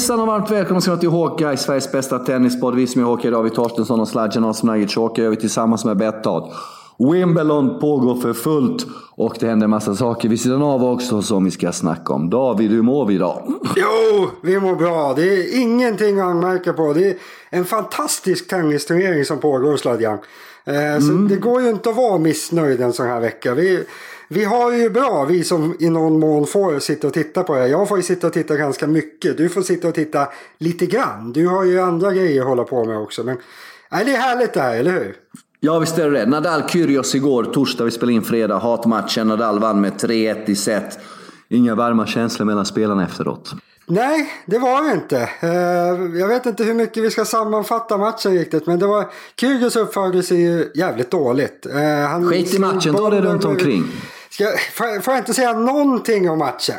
Hejsan och varmt välkomna ska ni till Hawkeye, Sveriges bästa tennispodd. Vi som är Hawkeye, David Torstensson och Sladjan Osmanagic. Hawkeye gör vi tillsammans med Betthard. Wimbledon pågår för fullt och det händer en massa saker vid sidan av också som vi ska snacka om. David, hur mår vi idag? Jo, vi mår bra. Det är ingenting att anmärka på. Det är en fantastisk tennisturnering som pågår, Sladjan. Eh, så det går ju inte att vara missnöjd en sån här vecka. Vi, vi har ju bra, vi som i någon mån får sitta och titta på det. Jag får ju sitta och titta ganska mycket. Du får sitta och titta lite grann. Du har ju andra grejer att hålla på med också. Men nej, det är härligt det här, eller hur? Ja, visst är det det. Nadal Kyrgios igår, torsdag, vi spelade in fredag. Hatmatchen. Nadal vann med 3-1 i set. Inga varma känslor mellan spelarna efteråt. Nej, det var det inte. Eh, Jag vet inte hur mycket vi ska sammanfatta matchen riktigt. Men det var... Kyrgios uppförde sig ju jävligt dåligt. Eh, Han Skit i matchen, ta det runt omkring. Ska, får, får jag inte säga någonting om matchen?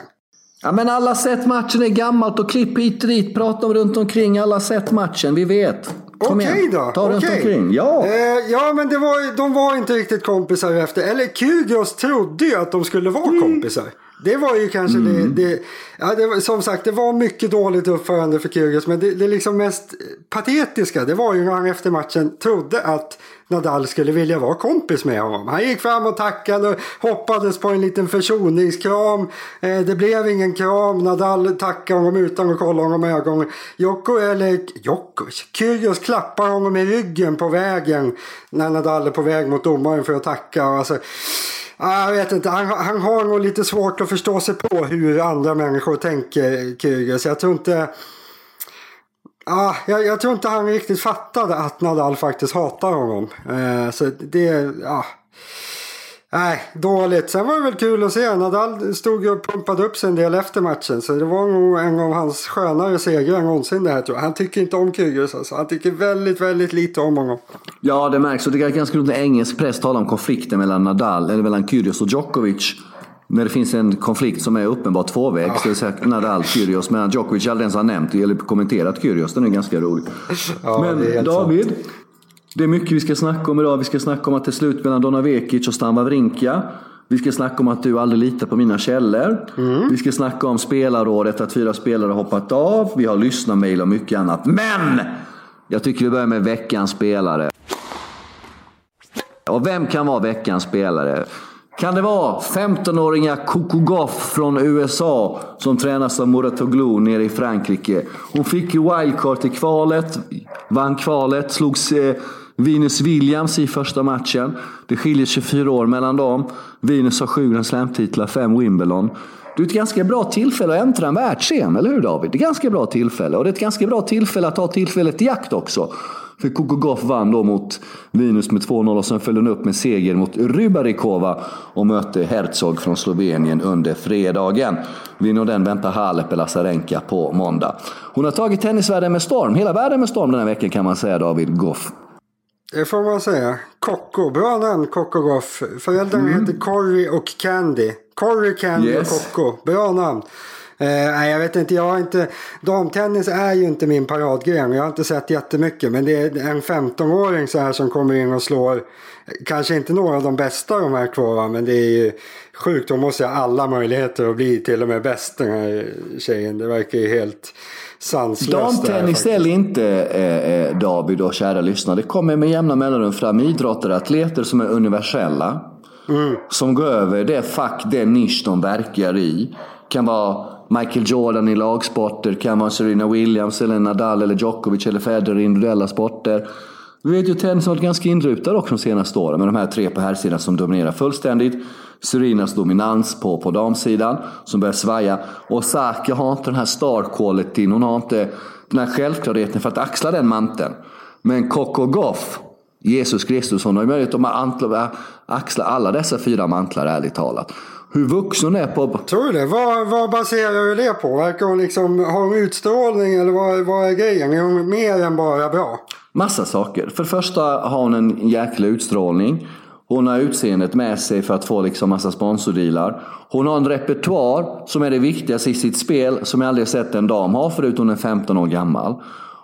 Ja, men alla sett matchen, är gammalt och klipp hit och dit. Prata om runt omkring. Alla sett matchen, vi vet. Kom Okej igen, då. ta runt omkring. Ja. Eh, ja, men det var, de var inte riktigt kompisar efter. Eller Kyrgios trodde ju att de skulle vara Mm. kompisar. Det var ju kanske det, det, ja, det var, Som sagt, det var mycket dåligt uppförande för Kyrgios. Men det, det liksom mest patetiska, det var ju när han efter matchen trodde att Nadal skulle vilja vara kompis med honom. Han gick fram och tackade och hoppades på en liten försoningskram. Eh, det blev ingen kram. Nadal tackade honom utan att kolla honom i ögonen. Jocko, eller Djokovic, Kyrgios klappar honom i ryggen på vägen när Nadal är på väg mot domaren för att tacka. Alltså, jag vet inte, han, han har nog lite svårt att förstå sig på hur andra människor tänker, Kyrgios. Jag tror inte... Ah, jag, jag tror inte han riktigt fattade att Nadal faktiskt hatar honom. Eh, så det, Ah. Nej, dåligt. Sen var det väl kul att se. Nadal stod ju och pumpade upp sig en del efter matchen. Så det var nog en av hans skönare segrar någonsin det här tror jag. Han tycker inte om Kyrgios alltså. Han tycker väldigt, väldigt lite om honom. Ja, det märks. Och det är ganska roligt när engelsk press talar om konflikten mellan Nadal, eller mellan Kyrgios och Djokovic. När det finns en konflikt som är uppenbart tvåvägs. Det vill säga Nadal, Kyrgios, medan Djokovic aldrig ens har nämnt eller kommenterat Kyrgios. Den är ganska rolig. Ja, Men David, det är mycket vi ska snacka om idag. Vi ska snacka om att det är slut mellan Donna Vekic och Stan Wawrinka. Vi ska snacka om att du aldrig litar på mina källor. Mm. Vi ska snacka om spelarrådet, att fyra spelare hoppat av. Vi har lyssnarmail och mycket annat. Men! Jag tycker vi börjar med veckans spelare. Och vem kan vara veckans spelare? Kan det vara 15-åriga Coco Goff från USA som tränas av Muratoglu nere i Frankrike? Hon fick ju wildcard till kvalet, vann kvalet, slogs eh, Venus Williams i första matchen. Det skiljer 24 år mellan dem. Venus har sju Grand Slam-titlar, fem Wimbledon. Det är ett ganska bra tillfälle att äntra en världsscen, eller hur David? Det är ett ganska bra tillfälle. Och det är ett ganska bra tillfälle att ta tillfället i jakt också. För Coco Gauff vann då mot Venus med 2-0 och sen följde hon upp med seger mot Rybarikova och mötte Herzog från Slovenien under fredagen. Vinner den väntar Halep eller på måndag. Hon har tagit tennisvärlden med storm, hela världen med storm den här veckan kan man säga David Goff. Det får man säga. Coco, bra namn Coco Goff. Föräldrarna heter Corey och Candy. Corey, Candy Yes. och Coco. Bra namn. Eh, nej, jag vet inte, jag har inte... Damtennis är ju inte min paradgren. Jag har inte sett jättemycket. Men det är en 15-åring så här som kommer in och slår. Kanske inte några av de bästa de här två? Men det är ju sjukt. Hon måste ha alla möjligheter att bli till och med bäst den här tjejen. Det verkar ju helt sanslöst. Damtennis är inte eh, eh, David och kära lyssnare. Det kommer med jämna mellanrum fram idrottare, atleter som är universella. Som går över det fack, den nisch de verkar i. Kan vara Michael Jordan i lagsporter, kan vara Serena Williams, eller Nadal, eller Djokovic eller Federer i individuella sporter. Vi vet ju att tennisen har varit ganska inrutad också de senaste åren med de här tre på herrsidan som dominerar fullständigt. Serinas dominans på, på damsidan som börjar svaja. Och Osaka har inte den här star qualityn, hon har inte den här självklarheten för att axla den manteln. Men Coco Goff, Jesus Kristus, hon har ju möjlighet att antla- axla alla dessa fyra mantlar ärligt talat. Hur vuxen hon är på... Tror du det? Vad, vad baserar du det på? Verkar hon liksom har hon utstrålning eller vad, vad är grejen? Är hon mer än bara bra? Massa saker. För det första har hon en jäkla utstrålning. Hon har utseendet med sig för att få liksom massa sponsordealar. Hon har en repertoar som är det viktigaste i sitt spel som jag aldrig sett en dam ha förut hon är 15 år gammal.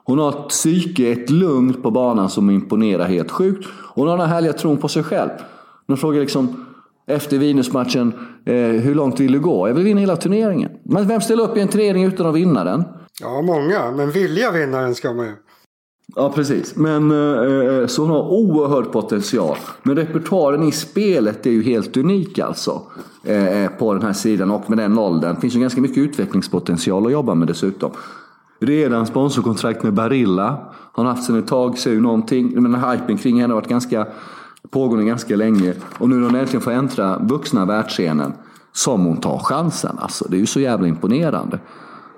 Hon har ett psyke, ett lugn på banan som imponerar helt sjukt. Hon har den här härliga tron på sig själv. De frågar liksom efter Venusmatchen, eh, hur långt vill du gå? Jag vill vinna hela turneringen. Men vem ställer upp i en turnering utan att vinna den? Ja, många. Men vilja vinnaren ska man ju. Ja, precis. Men eh, eh så hon har oerhörd potential. Men repertoaren i spelet är ju helt unik alltså. Eh, eh, på den här sidan och med den åldern. Det finns ju ganska mycket utvecklingspotential att jobba med dessutom. Redan sponsorkontrakt med Barilla. Har haft sen ett tag, ser ju någonting. Men hypen kring henne har varit ganska pågående ganska länge. Och nu när hon äntligen får äntra vuxna världsscenen. Som hon tar chansen alltså. Det är ju så jävla imponerande.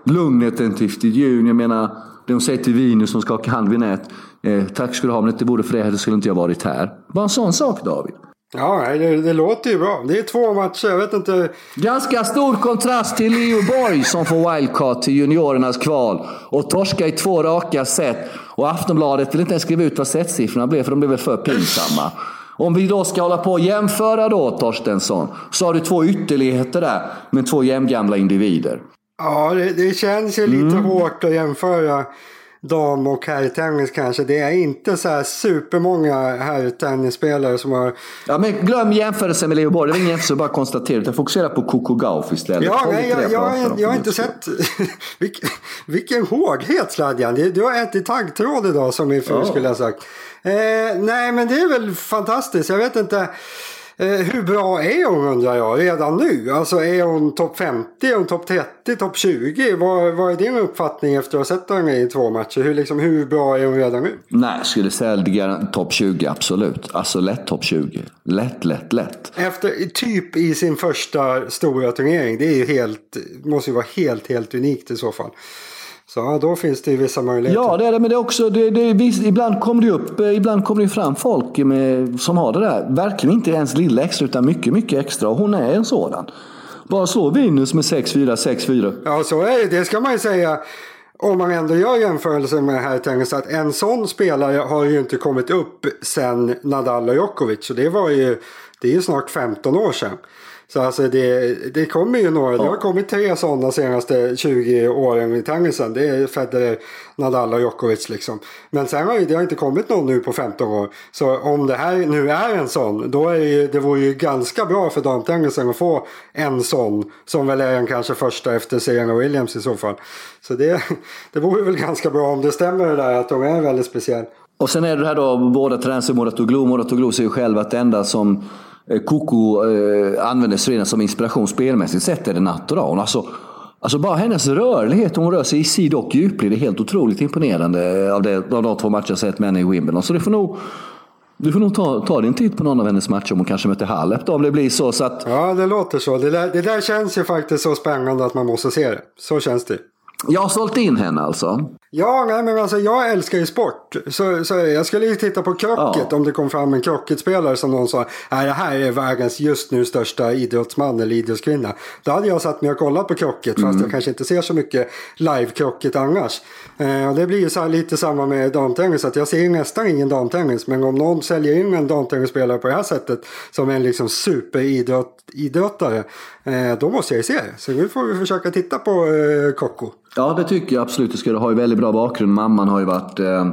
Lugnet till intervjun, jag menar det hon säger till Vinus som skakar hand vid nät. Eh, tack ska du ha, men det vore för det skulle inte jag varit här. Bara en sån sak David. Ja, det, det, låter ju bra. Det är två matcher, jag vet inte. Ganska stor kontrast till Leo Borg som får wildcard till juniorernas kval. Och torska i två raka set. Och Aftonbladet vill inte ens skriva ut vad setsiffrorna blev, för de blev väl för pinsamma. Om vi då ska hålla på och jämföra då, Torstensson, så har du två ytterligheter där med två jämngamla individer. Ja, det, det känns ju lite mm. hårt att jämföra dam och herrtennis kanske. Det är inte så här supermånga herrtennisspelare som har... Ja, men glöm jämförelsen med Leo Borg. Det var ingen jämförelse, bara konstatera. Jag fokuserar på Coco Gauff istället. Ja, nej, jag, jag, jag, jag har inte sett... vilken, vilken håghet Sladjan. Du har ätit taggtråd idag som min fru ja. skulle ha sagt. Eh, nej, men det är väl fantastiskt. Jag vet inte. Eh, hur bra är hon undrar jag redan nu? Alltså är hon topp 50, är hon topp 30, topp 20? Vad, vad är din uppfattning efter att ha sett henne i två matcher? Hur, liksom, hur bra är hon redan nu? Nej, jag skulle säga topp 20 absolut. Alltså lätt topp 20. Lätt, lätt, lätt. Efter, typ i sin första stora turnering. Det är ju helt, måste ju vara helt, helt unikt i så fall. Så ja, då finns det ju vissa möjligheter. Ja, det är det. Men det är också, det, det, ibland kommer det upp, eh, ibland kommer det fram folk med, som har det där. Verkligen inte ens lilla extra, utan mycket, mycket extra. Och hon är en sådan. Bara slå Venus med 6-4, 6-4. Ja, så är det. Det ska man ju säga. Om man ändå gör jämförelser med här tennis att en sån spelare har ju inte kommit upp sen Nadal och Djokovic. Så det var ju, det är ju snart 15 år sedan. Så alltså det, det kommer ju några. Ja. Det har kommit tre sådana senaste 20 åren i tennisen. Det är Federer, Nadal och Djokovic liksom. Men sen har det har inte kommit någon nu på 15 år. Så om det här nu är en sån. Då är det, det vore ju ganska bra för damtennisen att få en sån. Som väl är en kanske första efter Serena Williams i så fall. Så det, det vore väl ganska bra om det stämmer det där att de är väldigt speciell. Och sen är det här då, båda tränare Moratoglu. Moratoglu säger ju själv att det enda som Eh, Koko eh, använder Serena som inspiration spelmässigt sett är det natural. Alltså, alltså bara hennes rörlighet, hon rör sig i sid och djupled, är helt otroligt imponerande eh, av, det, av de två matcher jag sett med henne i Wimbledon. Så det får nog du får nog ta, ta din tid på någon av hennes matcher om hon kanske möter Halep då, om det blir så. så att... Ja, det låter så. Det där, det där känns ju faktiskt så spännande att man måste se det. Så känns det. Jag har sålt in henne alltså? Ja, nej, men alltså jag älskar ju sport. Så, så jag skulle ju titta på krocket ja. om det kom fram en krocketspelare som någon sa nej det här är världens just nu största idrottsman eller idrottskvinna. Då hade jag satt mig och kollat på krocket mm. fast jag kanske inte ser så mycket live-krocket annars. Eh, och det blir ju så lite samma med damtennis att jag ser nästan ingen damtennis men om någon säljer in en damtennisspelare på det här sättet som en liksom superidrottare eh, då måste jag ju se det. Så nu får vi försöka titta på eh, Kokko. Ja, det tycker jag absolut. Du ska ha ju väldigt bra bakgrund. Mamman har ju varit eh,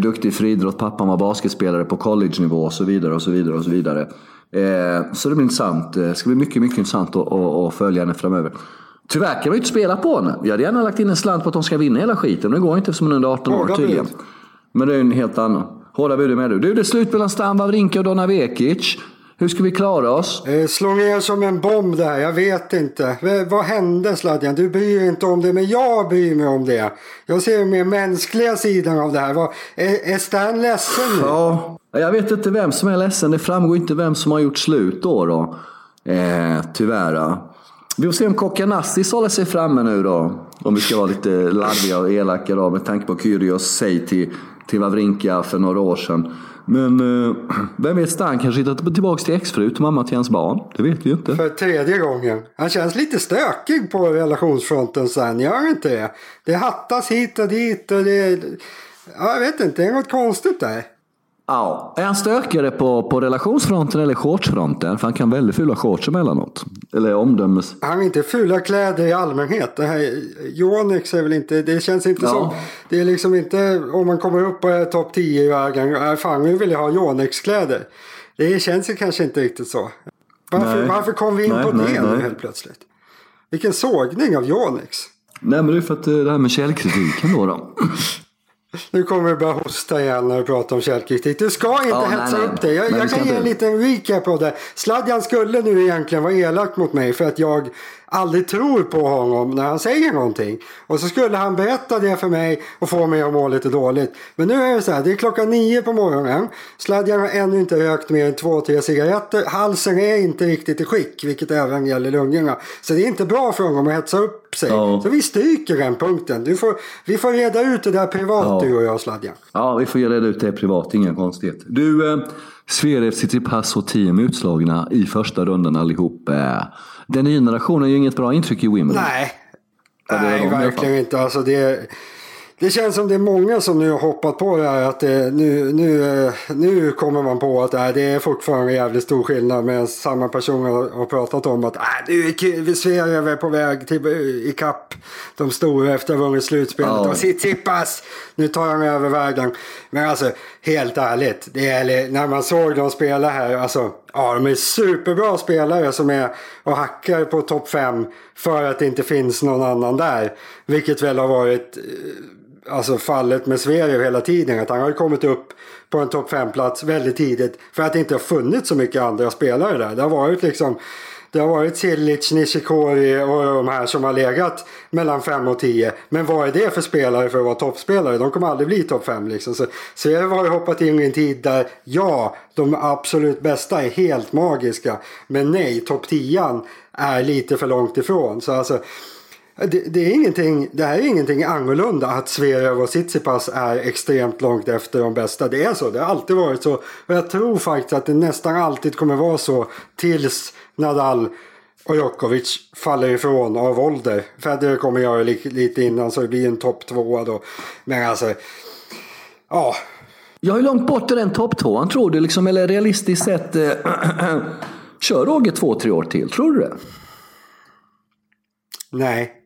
duktig i friidrott, Pappan var basketspelare på college-nivå och så vidare. och så vidare och så vidare. Eh, så det blir intressant. Eh, det ska bli mycket, mycket intressant att, att, att följa henne framöver. Tyvärr kan vi inte spela på henne. Jag hade gärna lagt in en slant på att de ska vinna hela skiten. Men det går inte eftersom hon är under 18 år tydligen. Men det är en helt annan. Hårda bud med du. Du, det är slut mellan Stan Wawrinka och Donna Vekic. Hur ska vi klara oss? Eh, slå ner som en bomb där, jag vet inte. Eh, vad hände Sladjan? Du bryr dig inte om det, men jag bryr mig om det. Jag ser mer mänskliga sidan av det här. Vad, är, är Stan ledsen nu? Ja, jag vet inte vem som är ledsen. Det framgår inte vem som har gjort slut då. då. Eh, tyvärr. Vi får se om Kokanassis håller sig framme nu då. Om vi ska vara lite larviga och elaka då med tanke på Kyrgios säg till, till Wawrinka för några år sedan. Men eh, vem vet, Stan kanske hittar tillbaka till exfru, till mamma till hans barn. Det vet vi ju inte. För tredje gången. Han känns lite stökig på relationsfronten sen, gör inte det? Det hattas hit och dit och det... Ja, jag vet inte, det är något konstigt där. Ja, är han stökigare på, på relationsfronten eller shortsfronten? För han kan väldigt fula shorts emellanåt. Eller omdömes... Han har inte fula kläder i allmänhet. Det här Yonex är väl inte, det känns inte ja. som, det är liksom inte om man kommer upp på topp 10 i världen, fan nu vill jag ha Yonex-kläder. Det känns ju kanske inte riktigt så. Varför, varför kom vi in nej, på nej, det nu helt plötsligt? Vilken sågning av Yonex. Nej men det är för att eh, det här med källkritiken då. då. Nu kommer du börja hosta igen när du pratar om källkritik. Du ska inte Ja, hetsa nej, upp dig. Jag, jag kan ge en liten recap på det. Sladjan skulle nu egentligen vara elak mot mig för att jag aldrig tror på honom när han säger någonting. Och så skulle han berätta det för mig och få mig att må lite dåligt. Men nu är det så här, det är klockan nio på morgonen. Sladjan har ännu inte rökt mer än två, tre cigaretter. Halsen är inte riktigt i skick, vilket även gäller lungorna. Så det är inte bra för honom att hetsa upp sig. Ja. Så vi stryker den punkten. Du får, vi får reda ut det där privat Ja. du och jag Sladjan. Ja, vi får reda ut det privat, inga konstigheter. Du, eh, Zverev, Tsitsipas och Thiem utslagna i första rundan allihop. Eh, den nya generationen gör inget bra intryck i Wimbledon. Nej, Nej verkligen inte. Alltså det, det känns som det är många som nu har hoppat på det här. Att det, nu, nu, eh, nu kommer man på att äh, det är fortfarande jävligt stor skillnad. Medan samma person har, har pratat om att äh, nu är är på väg till, i kapp de stora efter att ha vunnit slutspelet. Ja. Och Tsitsipas, nu tar han över vägen. Men alltså helt ärligt, det är, när man såg dem spela här. Alltså, ja, de är superbra spelare som är och hackar på topp 5 för att det inte finns någon annan där. Vilket väl har varit eh, alltså fallet med Sverige hela tiden. Att han har ju kommit upp på en topp 5-plats väldigt tidigt för att det inte har funnits så mycket andra spelare där. Det har varit liksom det har varit Cilic, Nishikori och de här som har legat mellan 5 och 10. Men vad är det för spelare för att vara toppspelare? De kommer aldrig bli topp 5 liksom. Så Sverige har ju hoppat in i en tid där ja, de absolut bästa är helt magiska. Men nej, topp 10 är lite för långt ifrån. Så alltså, det, det, är ingenting, det här är ingenting annorlunda att Zverev och Tsitsipas är extremt långt efter de bästa. Det är så, det har alltid varit så. Och jag tror faktiskt att det nästan alltid kommer vara så tills Nadal och Djokovic faller ifrån av ålder. Federer kommer göra lite innan så det blir en topp tvåa då. Men alltså, ja. Jag är långt bort i den topptvåan, tror du? Liksom, eller realistiskt sett, eh, kör Roger två, tre år till? Tror du det? Nej.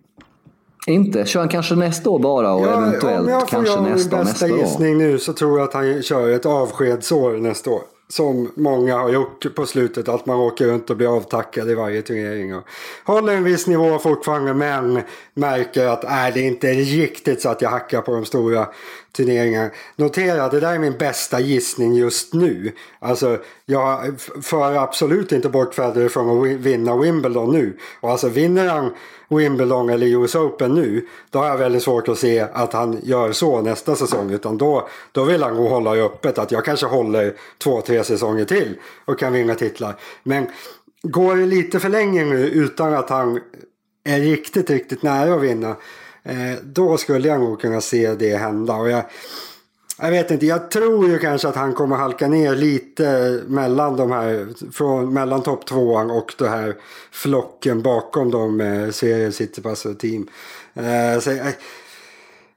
Inte? Kör han kanske nästa år bara och Ja, om eventuellt jag får kanske göra min nästa och bästa nästa år? gissning nu så tror jag att han kör ett avskedsår nästa år. Som många har gjort på slutet. Att man åker runt och blir avtackad i varje turnering. Och håller en viss nivå fortfarande men märker att äh, det är inte riktigt så att jag hackar på de stora turneringar. Notera, det där är min bästa gissning just nu. Alltså, jag för absolut inte bort Federer från att vinna Wimbledon nu. Och alltså vinner han Wimbledon eller US Open nu, då har jag väldigt svårt att se att han gör så nästa säsong. Utan då, då vill han gå och hålla det öppet. Att jag kanske håller två, tre säsonger till och kan vinna titlar. Men går det lite för länge nu utan att han är riktigt, riktigt nära att vinna. Eh, då skulle jag nog kunna se det hända. Och jag, jag vet inte, jag tror ju kanske att han kommer halka ner lite mellan de här, från, mellan topp tvåan och den här flocken bakom dem, eh, serien Citypass och team. Eh, så, eh,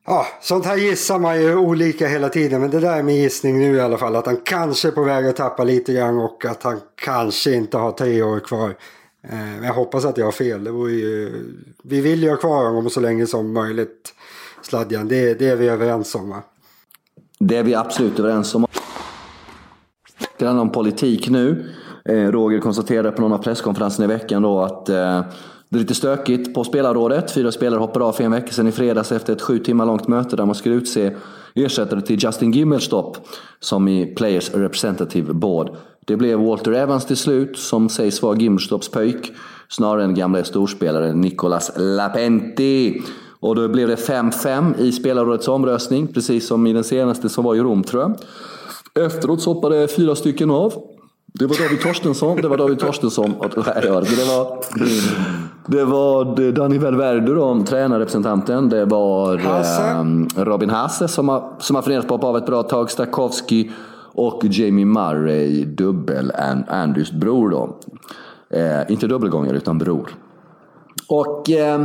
ja, sånt här gissar man ju olika hela tiden, men det där är min gissning nu i alla fall. Att han kanske är på väg att tappa lite grann och att han kanske inte har tre år kvar. Eh, men jag hoppas att jag har fel. Det vore ju, vi vill ju ha kvar honom så länge som möjligt, Sladjan. Det, det är vi överens om va? Det är vi absolut överens om. Det handlar om politik nu. Eh, Roger konstaterade på någon av presskonferenserna i veckan då att eh, det är lite stökigt på spelarrådet. Fyra spelare hoppade av för en vecka sedan i fredags efter ett sju timmar långt möte där man skulle utse ersättare till Justin Gimmelstopp som i Players Representative Board. Det blev Walter Evans till slut som sägs vara Gimelstopps pöjk snarare än gamla storspelaren Nicolas Lapenti. Och då blev det 5-5 i spelarrådets omröstning, precis som i den senaste som var i Rom tror jag. Efteråt så hoppade fyra stycken av. Det var David Torstensson, det var David Torstensson. Nej, det var det. Var, det var Danny Valverde då, tränarrepresentanten. Det var Hasse. eh, Robin Hasse som har, som har funderat på ett bra tag. Stakowski och Jamie Murray, dubbel and Andys bror då. Eh, inte dubbelgångare utan bror. Och eh,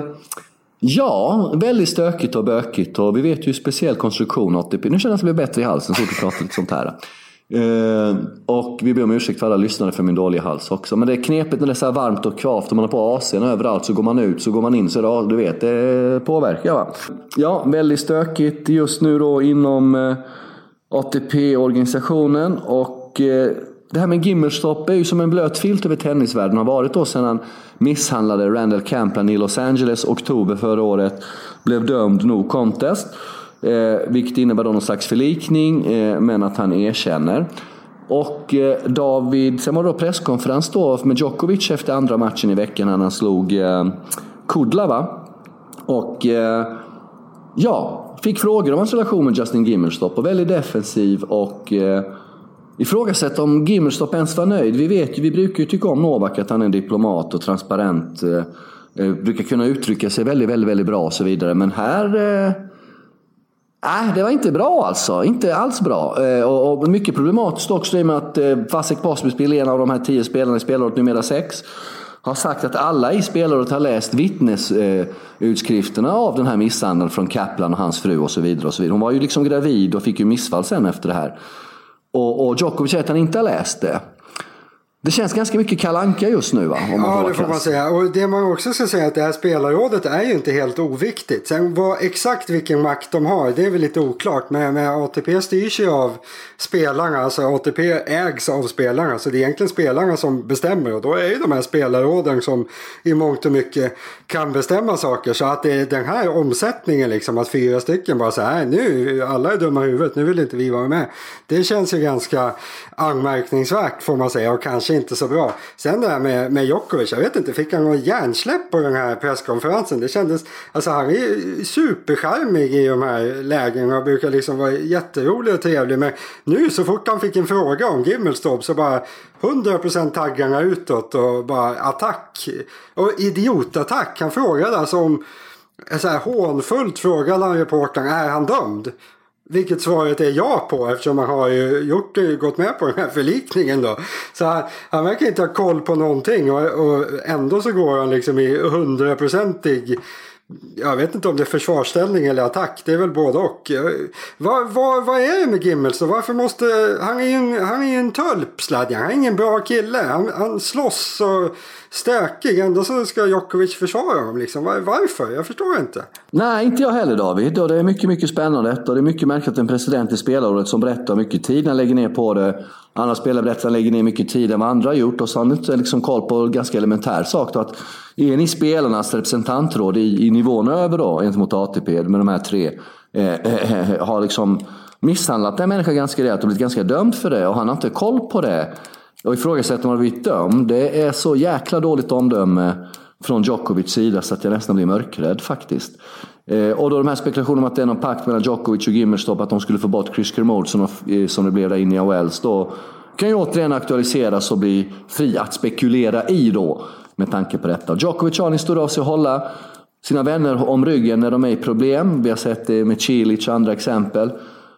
ja, väldigt stökigt och bökigt. Och vi vet ju speciell konstruktion ATP. Nu känner jag att det blir bättre i halsen så fort vi pratar lite sånt här. Eh, och vi ber om ursäkt för alla lyssnare för min dåliga hals också. Men det är knepigt när det är så här varmt och kvavt och man har på AC'n överallt. Så går man ut, så går man in. Så det, du vet, det påverkar va. Ja, väldigt stökigt just nu då inom eh, ATP-organisationen. Och eh, det här med Gimmerstopp är ju som en blöt filt över tennisvärlden. Har varit då sedan han misshandlade Randall Camplan i Los Angeles oktober förra året. Blev dömd no contest. Eh, vilket innebär då någon slags förlikning, eh, men att han erkänner. Och eh, David, sen var det då presskonferens då med Djokovic efter andra matchen i veckan när han slog eh, Kudla va? Och eh, ja, fick frågor om hans relation med Justin Gimmelstopp och väldigt defensiv och eh, ifrågasätta om Gimmelstopp ens var nöjd. Vi vet ju, vi brukar ju tycka om Novak att han är en diplomat och transparent. Eh, eh brukar kunna uttrycka sig väldigt, väldigt, väldigt bra och så vidare. Men här eh, Nej, det var inte bra alltså. Inte alls bra. Eh, och, och mycket problematiskt också i och med att eh, Vasek är en av de här tio spelarna i spelåret, numera sex, har sagt att alla i spelrådet har läst vittnesutskrifterna eh, av den här misshandeln från Kaplan och hans fru och så vidare. Och så vidare. Hon var ju liksom gravid och fick ju missfall sen efter det här. Och, och Djokovic säger att han inte har läst det. Det känns ganska mycket kalanka just nu va? ja, det får man säga. Och det man också ska säga är att det här spelarrådet är ju inte helt oviktigt. Sen vad, exakt vilken makt de har, det är väl lite oklart. Men, men ATP styrs ju av spelarna, alltså ATP ägs av spelarna. Så det är egentligen spelarna som bestämmer. Och då är ju de här spelarråden som i mångt och mycket kan bestämma saker. Så att det är den här omsättningen liksom, att fyra stycken bara så här, nu, alla är dumma i huvudet, nu vill inte vi vara med. Det känns ju ganska anmärkningsvärt får man säga och kanske inte så bra. Sen det här med, med Djokovic, jag vet inte, fick han någon hjärnsläpp på den här presskonferensen? Det kändes, alltså han är supercharmig i de här lägena och brukar liksom vara jätterolig och trevlig. Men nu så fort han fick en fråga om Gimmelstorp så bara 100% taggarna utåt och bara attack. Och idiotattack. Han frågade alltså om, så här hånfullt frågade han reportern, är han dömd? Vilket svaret är ja på eftersom han har ju gjort, gått med på den här förlikningen då. Så han, han verkar inte ha koll på någonting och, och ändå så går han liksom i hundraprocentig jag vet inte om det är försvarsställning eller attack. Det är väl både och. Vad, vad, vad är det med Gimmelsson? Varför måste... Han är ju en, han är ju en tölp, Sladjan. Han är ingen bra kille. Han, han slåss och stökig. Ändå så ska Djokovic försvara honom. Liksom. Varför? Jag förstår inte. Nej, inte jag heller David. Och det är mycket, mycket spännande. Och det är mycket märkligt att en president i spelåret som berättar mycket tid han lägger ner på det. Andra spelare berättar att han lägger ner mycket tid än vad andra har gjort. Och så har han inte liksom koll på en ganska elementär sak. Då, att är ni spelarnas representantråd i, i nivån över då, gentemot ATP med de här tre, eh eh, eh, eh, har liksom misshandlat den människan ganska rejält och blivit ganska dömd för det. Och han har inte koll på det och ifrågasätter om han har blivit dömd. Det är så jäkla dåligt omdöme från Djokovic sida så att jag nästan blir mörkrädd faktiskt. Eh, och då de här spekulationerna om att det är någon pakt mellan Djokovic och Gimmerstop att de skulle få bort Chris Kermode som, eh, som det blev där inne i Wells. Då kan ju återigen aktualiseras och bli fri att spekulera i då med tanke på detta. Djokovic har en historia av sig att hålla sina vänner om ryggen när de är i problem. Vi har sett det med Cilic och andra exempel.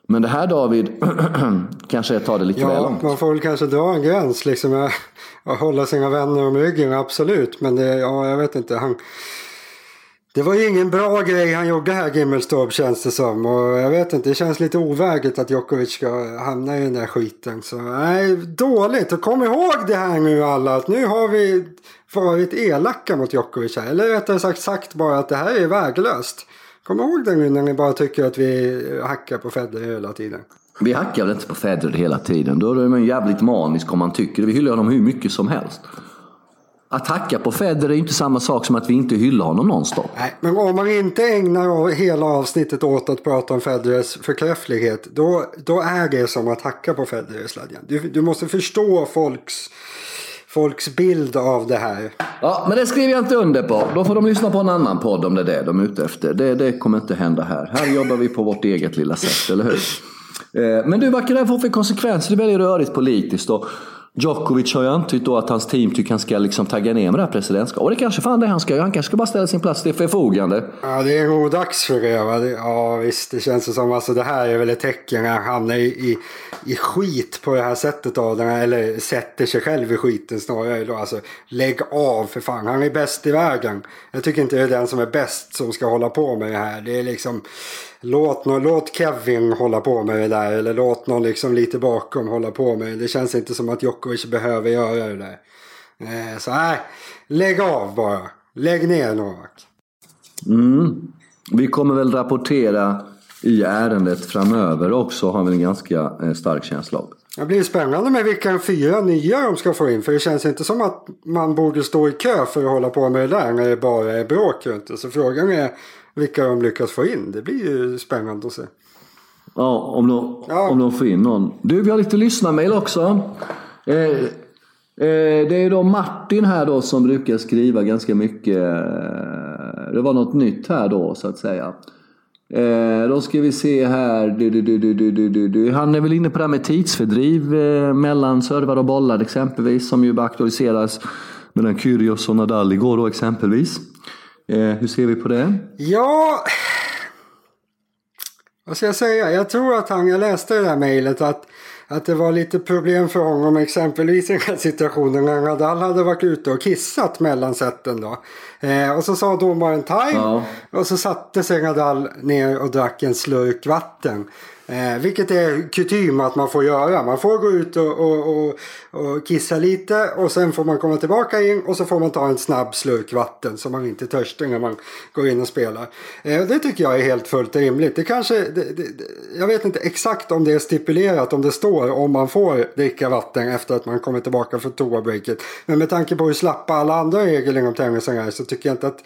Men det här David, kanske tar det lite ja, väl långt. Man får väl kanske dra en gräns liksom. Att hålla sina vänner om ryggen, absolut. Men det, ja, jag vet inte. Han, det var ju ingen bra grej han gjorde här Gimmelstorp känns det som. Och jag vet inte, det känns lite ovärdigt att Djokovic ska hamna i den där skiten. Så nej, dåligt. Och kom ihåg det här nu alla. Att nu har vi varit elaka mot Djokovic här. Eller rättare sagt sagt bara att det här är värdelöst. Kom ihåg det nu när ni bara tycker att vi hackar på Federer hela tiden. Vi hackar väl inte på Federer hela tiden. Då är man jävligt manisk om man tycker det. Vi hyllar honom hur mycket som helst. Att hacka på Federer är inte samma sak som att vi inte hyllar honom någonstans. Nej, men om man inte ägnar hela avsnittet åt att prata om Federers förträfflighet, då, då är det som att hacka på Federer, Sladjan. Du, du måste förstå folks folks bild av det här. Ja, men det skriver jag inte under på. Då får de lyssna på en annan podd om det är det de är ute efter. Det, det kommer inte hända här. Här jobbar vi på vårt eget lilla sätt, eller hur? Eh, men du, vad kan det här få för konsekvenser? Det är väldigt rörigt politiskt. Och Djokovic har ju antytt då att hans team tycker han ska liksom tagga ner med det här presidentskapet. Och det kanske fan det han ska göra. Han kanske ska bara ställa sin plats till förfogande. Ja, det är nog dags för det. Va? Ja, visst. Det känns som alltså det här är väl ett tecken. Han hamnar i, i, i skit på det här sättet Då, Eller sätter sig själv i skiten snarare. Då. Alltså, lägg av för fan. Han är bäst i världen. Jag tycker inte det är den som är bäst som ska hålla på med det här. Det är liksom... Låt, någon, låt Kevin hålla på med det där. Eller låt någon liksom lite bakom hålla på med det. Det känns inte som att Djokovic behöver göra det där. Eh, så nej, lägg av bara. Lägg ner Novak. Mm. Vi kommer väl rapportera i ärendet framöver också har vi en ganska eh, stark känsla av. Det blir spännande med vilka fyra nya de ska få in. För det känns inte som att man borde stå i kö för att hålla på med det där när det bara är bråk runt det. Så frågan är vilka de lyckas få in. Det blir ju spännande att se. Ja, om de, ja. Om de får in någon. Du, vi har lite lyssnarmail också. Eh, eh, det är då Martin här då som brukar skriva ganska mycket. Eh, det var något nytt här då så att säga. Eh, då ska vi se här. Du, du, du, Han är väl inne på det här med tidsfördriv eh, mellan servar och bollar exempelvis. Som ju aktualiseras mellan Kyrgios och Nadal igår då exempelvis. Eh, hur ser vi på det? Ja, vad ska jag säga? Jag tror att han, jag läste det där mejlet att, att det var lite problem för honom exempelvis i den här situationen när Nadal hade varit ute och kissat mellan sätten då. Eh, och så sa domaren time ja. och så satte sig Nadal ner och drack en slurk vatten. Eh, vilket är kutym att man får göra. Man får gå ut och, och, och, och, kissa lite och sen får man komma tillbaka in och så får man ta en snabb slurk vatten så man inte törstar när man går in och spelar. Eh, det tycker jag är helt fullt rimligt. Det kanske, det, det, jag vet inte exakt om det är stipulerat, om det står om man får dricka vatten efter att man kommer tillbaka från toabreaket. Men med tanke på hur slappa alla andra regler inom tennisen är så tycker jag inte att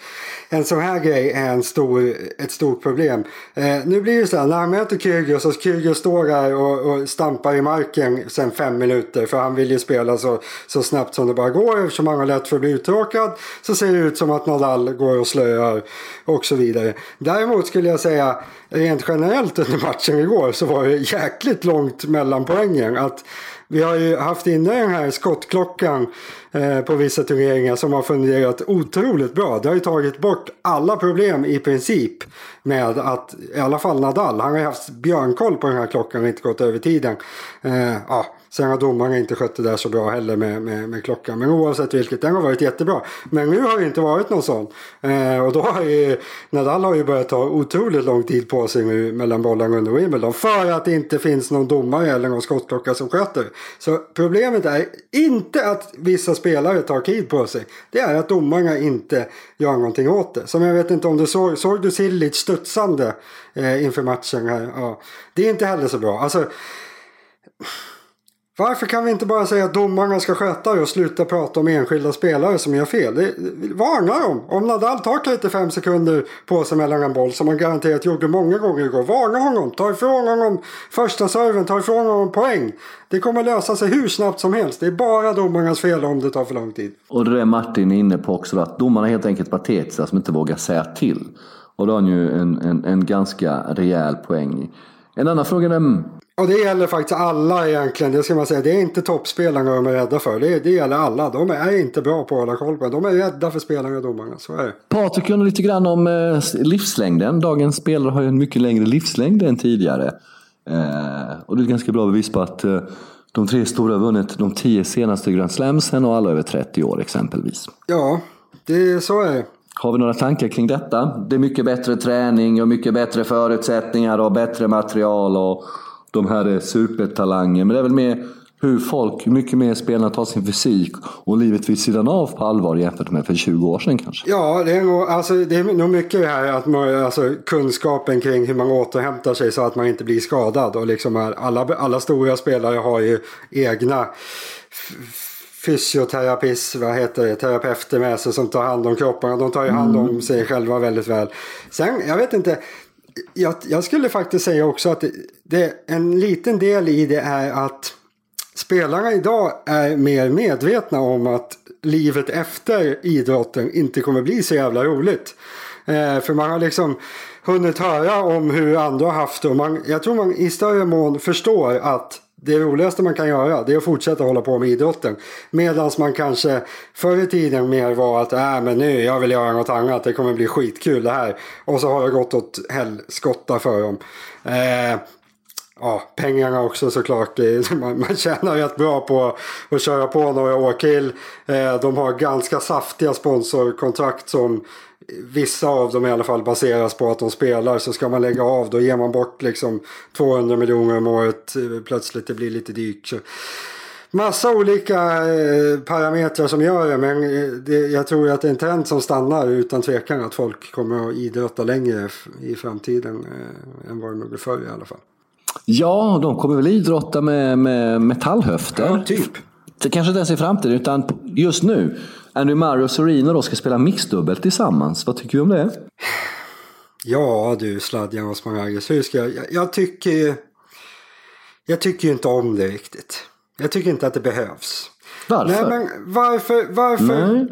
en sån här grej är en stor, ett stort problem. Eh, nu blir det så här, när han möter Kyrgios och Kyrgios står där och, och, stampar i marken sen fem minuter för han vill ju spela så, så snabbt som det bara går eftersom han har lätt för att bli uttråkad så ser det ut som att Nadal går och slöar och så vidare. Däremot skulle jag säga rent generellt under matchen igår så var det jäkligt långt mellan poängen. Att vi har ju haft inne den här skottklockan Eh, på vissa turneringar som har fungerat otroligt bra. Det har ju tagit bort alla problem i princip med att, i alla fall Nadal, han har ju haft björnkoll på den här klockan och inte gått över tiden. Eh, ja, Sen har domarna inte skött det där så bra heller med, med, med, klockan. Men oavsett vilket, den har varit jättebra. Men nu har det inte varit någon sån. Eh, och då har ju Nadal har ju börjat ta otroligt lång tid på sig nu mellan bollarna under Wimbledon. För att det inte finns någon domare eller någon skottklocka som sköter. Så problemet är inte att vissa spelare tar tid på sig. Det är att domarna inte gör någonting åt det. Som jag vet inte om du såg, såg du Silic studsande eh, inför matchen här? Ja. Det är inte heller så bra. Alltså, varför kan vi inte bara säga att domarna ska sköta det och sluta prata om enskilda spelare som gör fel? Det, varna dem! Om Nadal tar 35 sekunder på sig mellan en boll som han garanterat gjorde många gånger igår. Varna honom! Ta ifrån honom första serven, ta ifrån honom poäng. Det kommer lösa sig hur snabbt som helst. Det är bara domarnas fel om det tar för lång tid. Och det är Martin inne på också, att domarna är helt enkelt patetiska som inte vågar säga till. Och då har han ju en, en, en ganska rejäl poäng. En annan fråga är mm, och det gäller faktiskt alla egentligen. Det ska man säga. Det är inte toppspelarna de är rädda för. Det, det gäller alla. De är inte bra på att hålla koll på det. De är rädda för spelarna och domarna. Så är det. Patrik kunde lite grann om eh, livslängden. Dagens spelare har ju en mycket längre livslängd än tidigare. Eh, och det är ett ganska bra bevis på att eh, de tre stora har vunnit de tio senaste Grand Slamsen och alla över 30 år exempelvis. Ja, det, så är det. Har vi några tankar kring detta? Det är mycket bättre träning och mycket bättre förutsättningar och bättre material. och de här är supertalanger. Men det är väl mer hur folk, mycket mer spelarna tar sin fysik och livet vid sidan av på allvar jämfört med för 20 år sedan kanske. Ja, det är nog, alltså, det är nog mycket det här att man, alltså, kunskapen kring hur man återhämtar sig så att man inte blir skadad. Och liksom alla, alla stora spelare har ju egna fysioterapist, vad heter det, terapeuter med sig som tar hand om kropparna. De tar ju hand om mm. sig själva väldigt väl. Sen, jag vet inte, jag, jag, skulle faktiskt säga också att det, det, en liten del i det är att spelarna idag är mer medvetna om att livet efter idrotten inte kommer bli så jävla roligt. Eh, för man har liksom hunnit höra om hur andra har haft det och man, jag tror man i större mån förstår att det roligaste man kan göra det är att fortsätta hålla på med idrotten. Medan man kanske förr i tiden mer var att äh, men nu jag vill göra något annat, det kommer bli skitkul det här. Och så har det gått åt helskotta för dem. Eh, ja, pengarna också såklart. Man, man tjänar rätt bra på att köra på några år till. Eh, de har ganska saftiga sponsorkontrakt som vissa av dem i alla fall baseras på att de spelar så ska man lägga av då ger man bort liksom 200 miljoner om året plötsligt det blir lite dyrt. Så. Massa olika eh, parametrar som gör det men eh, det, jag tror att det är en trend som stannar utan tvekan att folk kommer att idrotta längre i framtiden eh, än vad de gjorde förr i alla fall. Ja, de kommer väl idrotta med, med metallhöfter. Ja, typ. Det kanske inte ens är framtiden, utan just nu. Andy Murray och Serena då ska spela mixdubbel tillsammans. Vad tycker du om det? Ja du Sladjan och Smaragdus, hur ska jag... jag? Jag tycker. Jag tycker ju inte om det riktigt. Jag tycker inte att det behövs. Varför? Nej men varför... varför? Nej.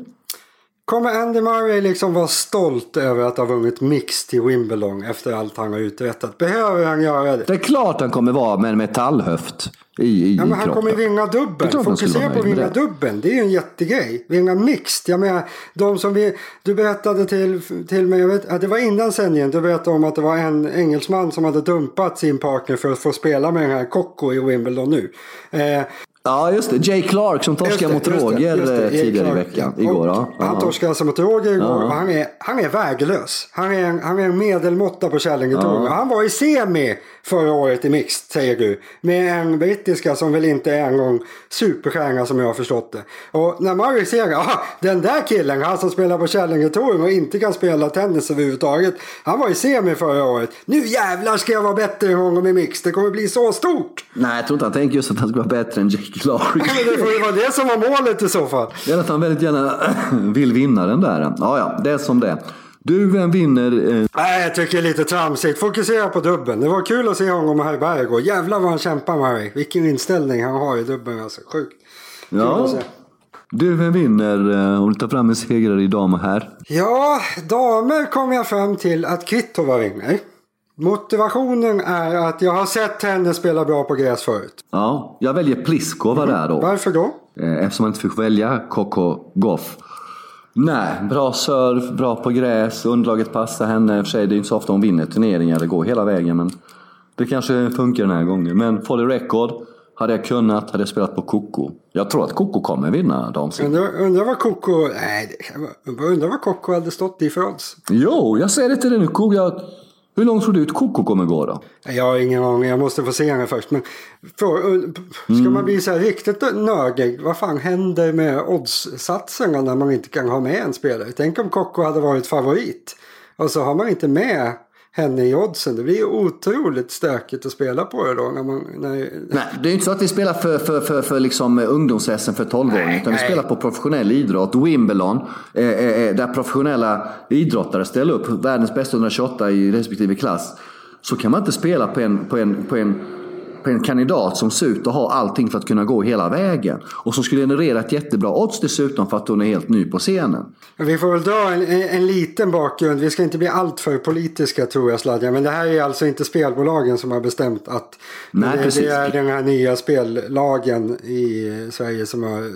Kommer Andy Murray liksom vara stolt över att ha vunnit mix till Wimbledon efter allt han har uträttat? Behöver han göra det? Det är klart han kommer vara med en metallhöft i, i Ja, men han kroppen. kommer vinna dubbeln. han skulle Fokusera på att vinna det. dubbeln. Det är ju en jättegrej. Vinna mixed. Jag menar, de som vi, du berättade till, till mig, jag vet, det var innan sändningen, du berättade om att det var en engelsman som hade dumpat sin partner för att få spela med den här Kokko i Wimbledon nu. Eh, Ja, just det. Jay Clark som torskade mot Just det, Roger just det, eh, tidigare i veckan. Igår, ja. Han torskade alltså mot Roger igår Ja. och han är, han är väglös. Han är, en- han är en medelmåtta på Kärlingetouren. Ja. Han var i semi förra året i mixed säger du. Med en brittiska som väl inte är en gång superstjärna som jag har förstått det. Och när Murray ser ah, den där killen, han som spelar på Kärlingetouren och inte kan spela tennis överhuvudtaget. Han var i semi förra året. Nu jävlar ska jag vara bättre än honom i mixed. Det kommer bli så stort. Nej, jag tror inte han tänker just att han ska vara bättre än Jay Clark. Men det får ju vara det som var målet i så fall. Det är att han väldigt gärna vill vinna den där. Ja, ja, det är som det. Du, vem vinner? Eh, Nej, jag tycker det är lite tramsigt. Fokusera på dubben. Det var kul att se honom och Herberg igår. Jävlar vad han kämpar Murray. Vilken inställning han har i dubben alltså. Sjukt. Ja. Du, vem vinner eh, om du tar fram en segrare i dam och herr? Ja, damer kom jag fram till att Kvitova vinner. Motivationen är att jag har sett henne spela bra på gräs förut. Ja, jag väljer Pliskova där då. Varför då? Eh, Eftersom man inte fick välja Coco Goff. Nej, bra serve, bra på gräs, underlaget passar henne. I och för sig, det är inte så ofta hon vinner turneringar, det går hela vägen. Men det kanske funkar den här gången. Men for the record, hade jag kunnat hade jag spelat på Coco. Jag tror att Coco kommer vinna damsidan. Undrar, undrar vad Coco... Nej, undrar vad Coco hade stått i för odds. Jo, jag säger det till dig nu. Jag... Hur långt tror du att Coco kommer gå då? Jag har ingen aning, jag måste få se henne först. Men för, ska Mm. man bli så här riktigt nördig, vad fan händer med oddssatserna när man inte kan ha med en spelare? Tänk om Kokko hade varit favorit och så har man inte med henne i oddsen. Det blir ju otroligt stökigt att spela på det då. När man, när, Nej, det är inte så att vi spelar för, för, för, för liksom ungdoms för 12-åringar. Utan vi nej. spelar på professionell idrott. Wimbledon, eh, eh, där professionella idrottare ställer upp världens bästa 128 i respektive klass. Så kan man inte spela på en, på en, på en, på en kandidat som ser ut att ha allting för att kunna gå hela vägen. Och som skulle generera ett jättebra odds dessutom för att hon är helt ny på scenen. Vi får väl dra en, en, en liten bakgrund. Vi ska inte bli alltför politiska tror jag Sladja. Men det här är alltså inte spelbolagen som har bestämt att Nej, det, det är den här nya spellagen i Sverige som har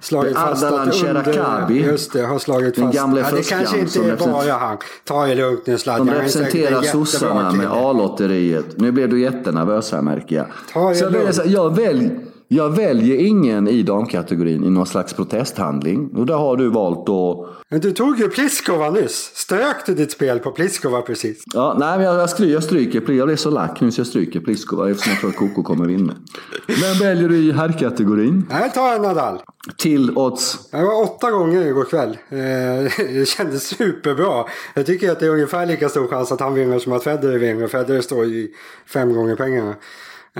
slagit Det fast Ardalan att Shekarabi. Just det, har slagit Den fast. gamle ja, det kanske inte är bara han. Ta det lugnt nu Sladja. De representerar sossarna med A-lotteriet. Nu blev du jättenervös här märker jag. Ta Så jag, väljer, här, jag, välj, jag väljer ingen i damkategorin i någon slags protesthandling. Och där har du valt att... Men du tog ju Pliskova nyss. Strök du ditt spel på Pliskova precis? Ja, nej, men jag, jag, stry, jag stryker. Jag blev så lack nu så jag stryker Pliskova eftersom jag tror att Koko kommer vinna. Men väljer du i herrkategorin? Nej, ta en Nadal. Till odds. Jag var åtta gånger igår kväll. Eh, det kändes superbra. Jag tycker att det är ungefär lika stor chans att han vinner som att Federer vinner. Federer står ju fem gånger pengarna.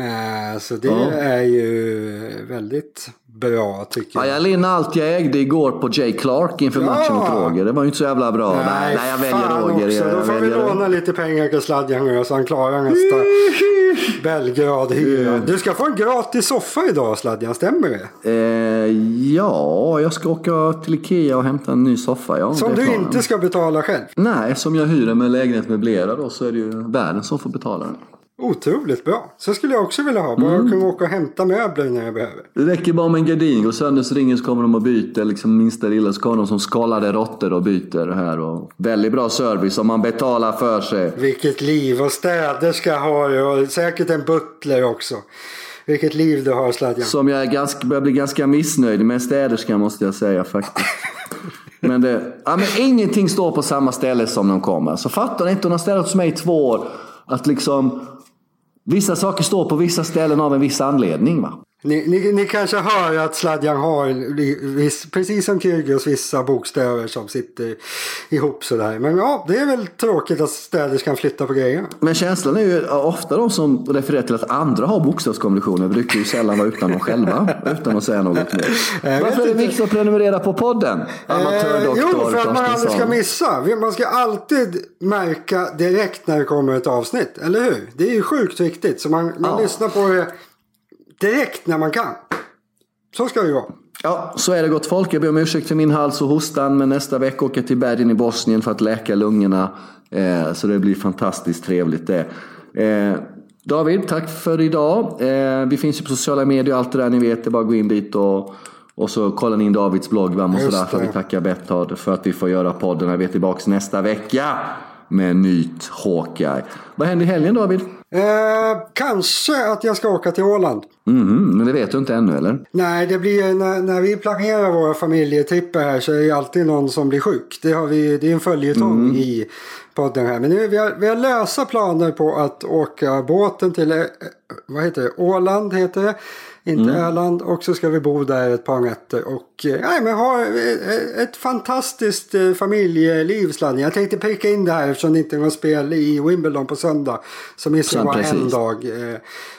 Eh, så det Ja. är ju väldigt bra tycker Ja, jag. jag linn allt jag ägde igår på Jay Clark inför Ja. matchen mot Roger. Det var ju inte så jävla bra. Nej, nej jag väljer Roger. Också. Då Jag får vi låna lite pengar till Sladjan så han klarar nästa Belgrad-hyra. Du ska få en gratis soffa idag Sladjan, stämmer det? Eh, ja, jag ska åka till Ikea och hämta en ny soffa. Ja, Som du inte ska betala själv. Nej, som jag hyr med lägenhet möblerad då, så är det ju världen som får betala den. Otroligt bra. Så skulle jag också vilja ha. Bara Mm. kunna åka och hämta möbler när jag behöver. Det räcker bara med en gardin. Går sönder så ringer så kommer de och byter. Liksom minsta lilla så kommer de som skallade råttor och byter här. Och väldigt bra service om man betalar för sig. Vilket liv och städerska har du och säkert en butler också. Vilket liv du har Sladjan. Som jag är ganska, börjar bli ganska missnöjd med städerskan måste jag säga faktiskt. Men, det, ja, men ingenting står på samma ställe som de kommer. Så fattar ni inte, hon har ställt hos mig i två år. Att liksom vissa saker står på vissa ställen av en viss anledning. Va? Ni, ni, ni kanske hör att sladjan har, viss, precis som Kyrgios, vissa bokstäver som sitter ihop sådär. Men ja, det är väl tråkigt att städerskan flyttar på grejerna. Men känslan är ju ofta de som refererar till att andra har bokstavskombinationer brukar ju sällan vara utan dem själva, utan att säga något mer. Varför är det viktigt att prenumerera på podden? Amatördoktor eh, Jo, för att man aldrig ska missa. Man ska alltid märka direkt när det kommer ett avsnitt, eller hur? Det är ju sjukt viktigt, så man, man ja. lyssnar på det direkt när man kan. Så ska det vara. Ja, så är det gott folk. Jag ber om ursäkt för min hals och hostan. Men nästa vecka åker jag till bergen i Bosnien för att läka lungorna. Eh, så det blir fantastiskt trevligt det. Eh, David, tack för idag. Eh, vi finns ju på sociala medier och allt det där ni vet. Det är bara att gå in dit och, och så kollar ni in Davids blogg. Va? Och så därför vi tackar Betthard för att vi får göra podden. Vi är tillbaka nästa vecka med nytt Hawkeye. Vad händer i helgen David? Eh, kanske att jag ska åka till Åland. Mm, men det vet du inte ännu eller? Nej, det blir när, när vi planerar våra familjetripper här så är det alltid någon som blir sjuk. Det, har vi, det är en följetong mm. i podden här. Men nu vi har vi har lösa planer på att åka båten till eh, vad heter det? Åland heter det inte mm. Öland. Och så ska vi bo där ett par nätter och eh, nej, men ha eh, ett fantastiskt eh, familjeliv sladden. Jag tänkte pricka in det här eftersom det inte är något spel i Wimbledon på söndag. Så missar bara en dag.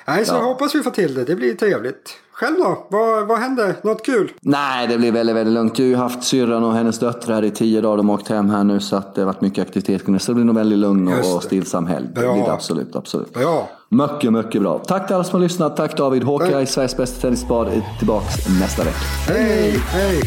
Nej, så ja. hoppas vi får till det. Det blir trevligt. Själv då? Vad, vad händer? Något kul? Nej, det blir väldigt, väldigt lugnt. Du har ju haft syrran och hennes döttrar i tio dagar. De har åkt hem här nu så att det har varit mycket aktivitet. Så det blir nog väldigt lugn och stillsam helg. Bra. Det blir det absolut, absolut. Bra. Mycket, mycket bra. Tack till alla som har lyssnat. Tack David. Håkan, Sveriges bästa tennisbad, är tillbaka nästa vecka. Hej, hej.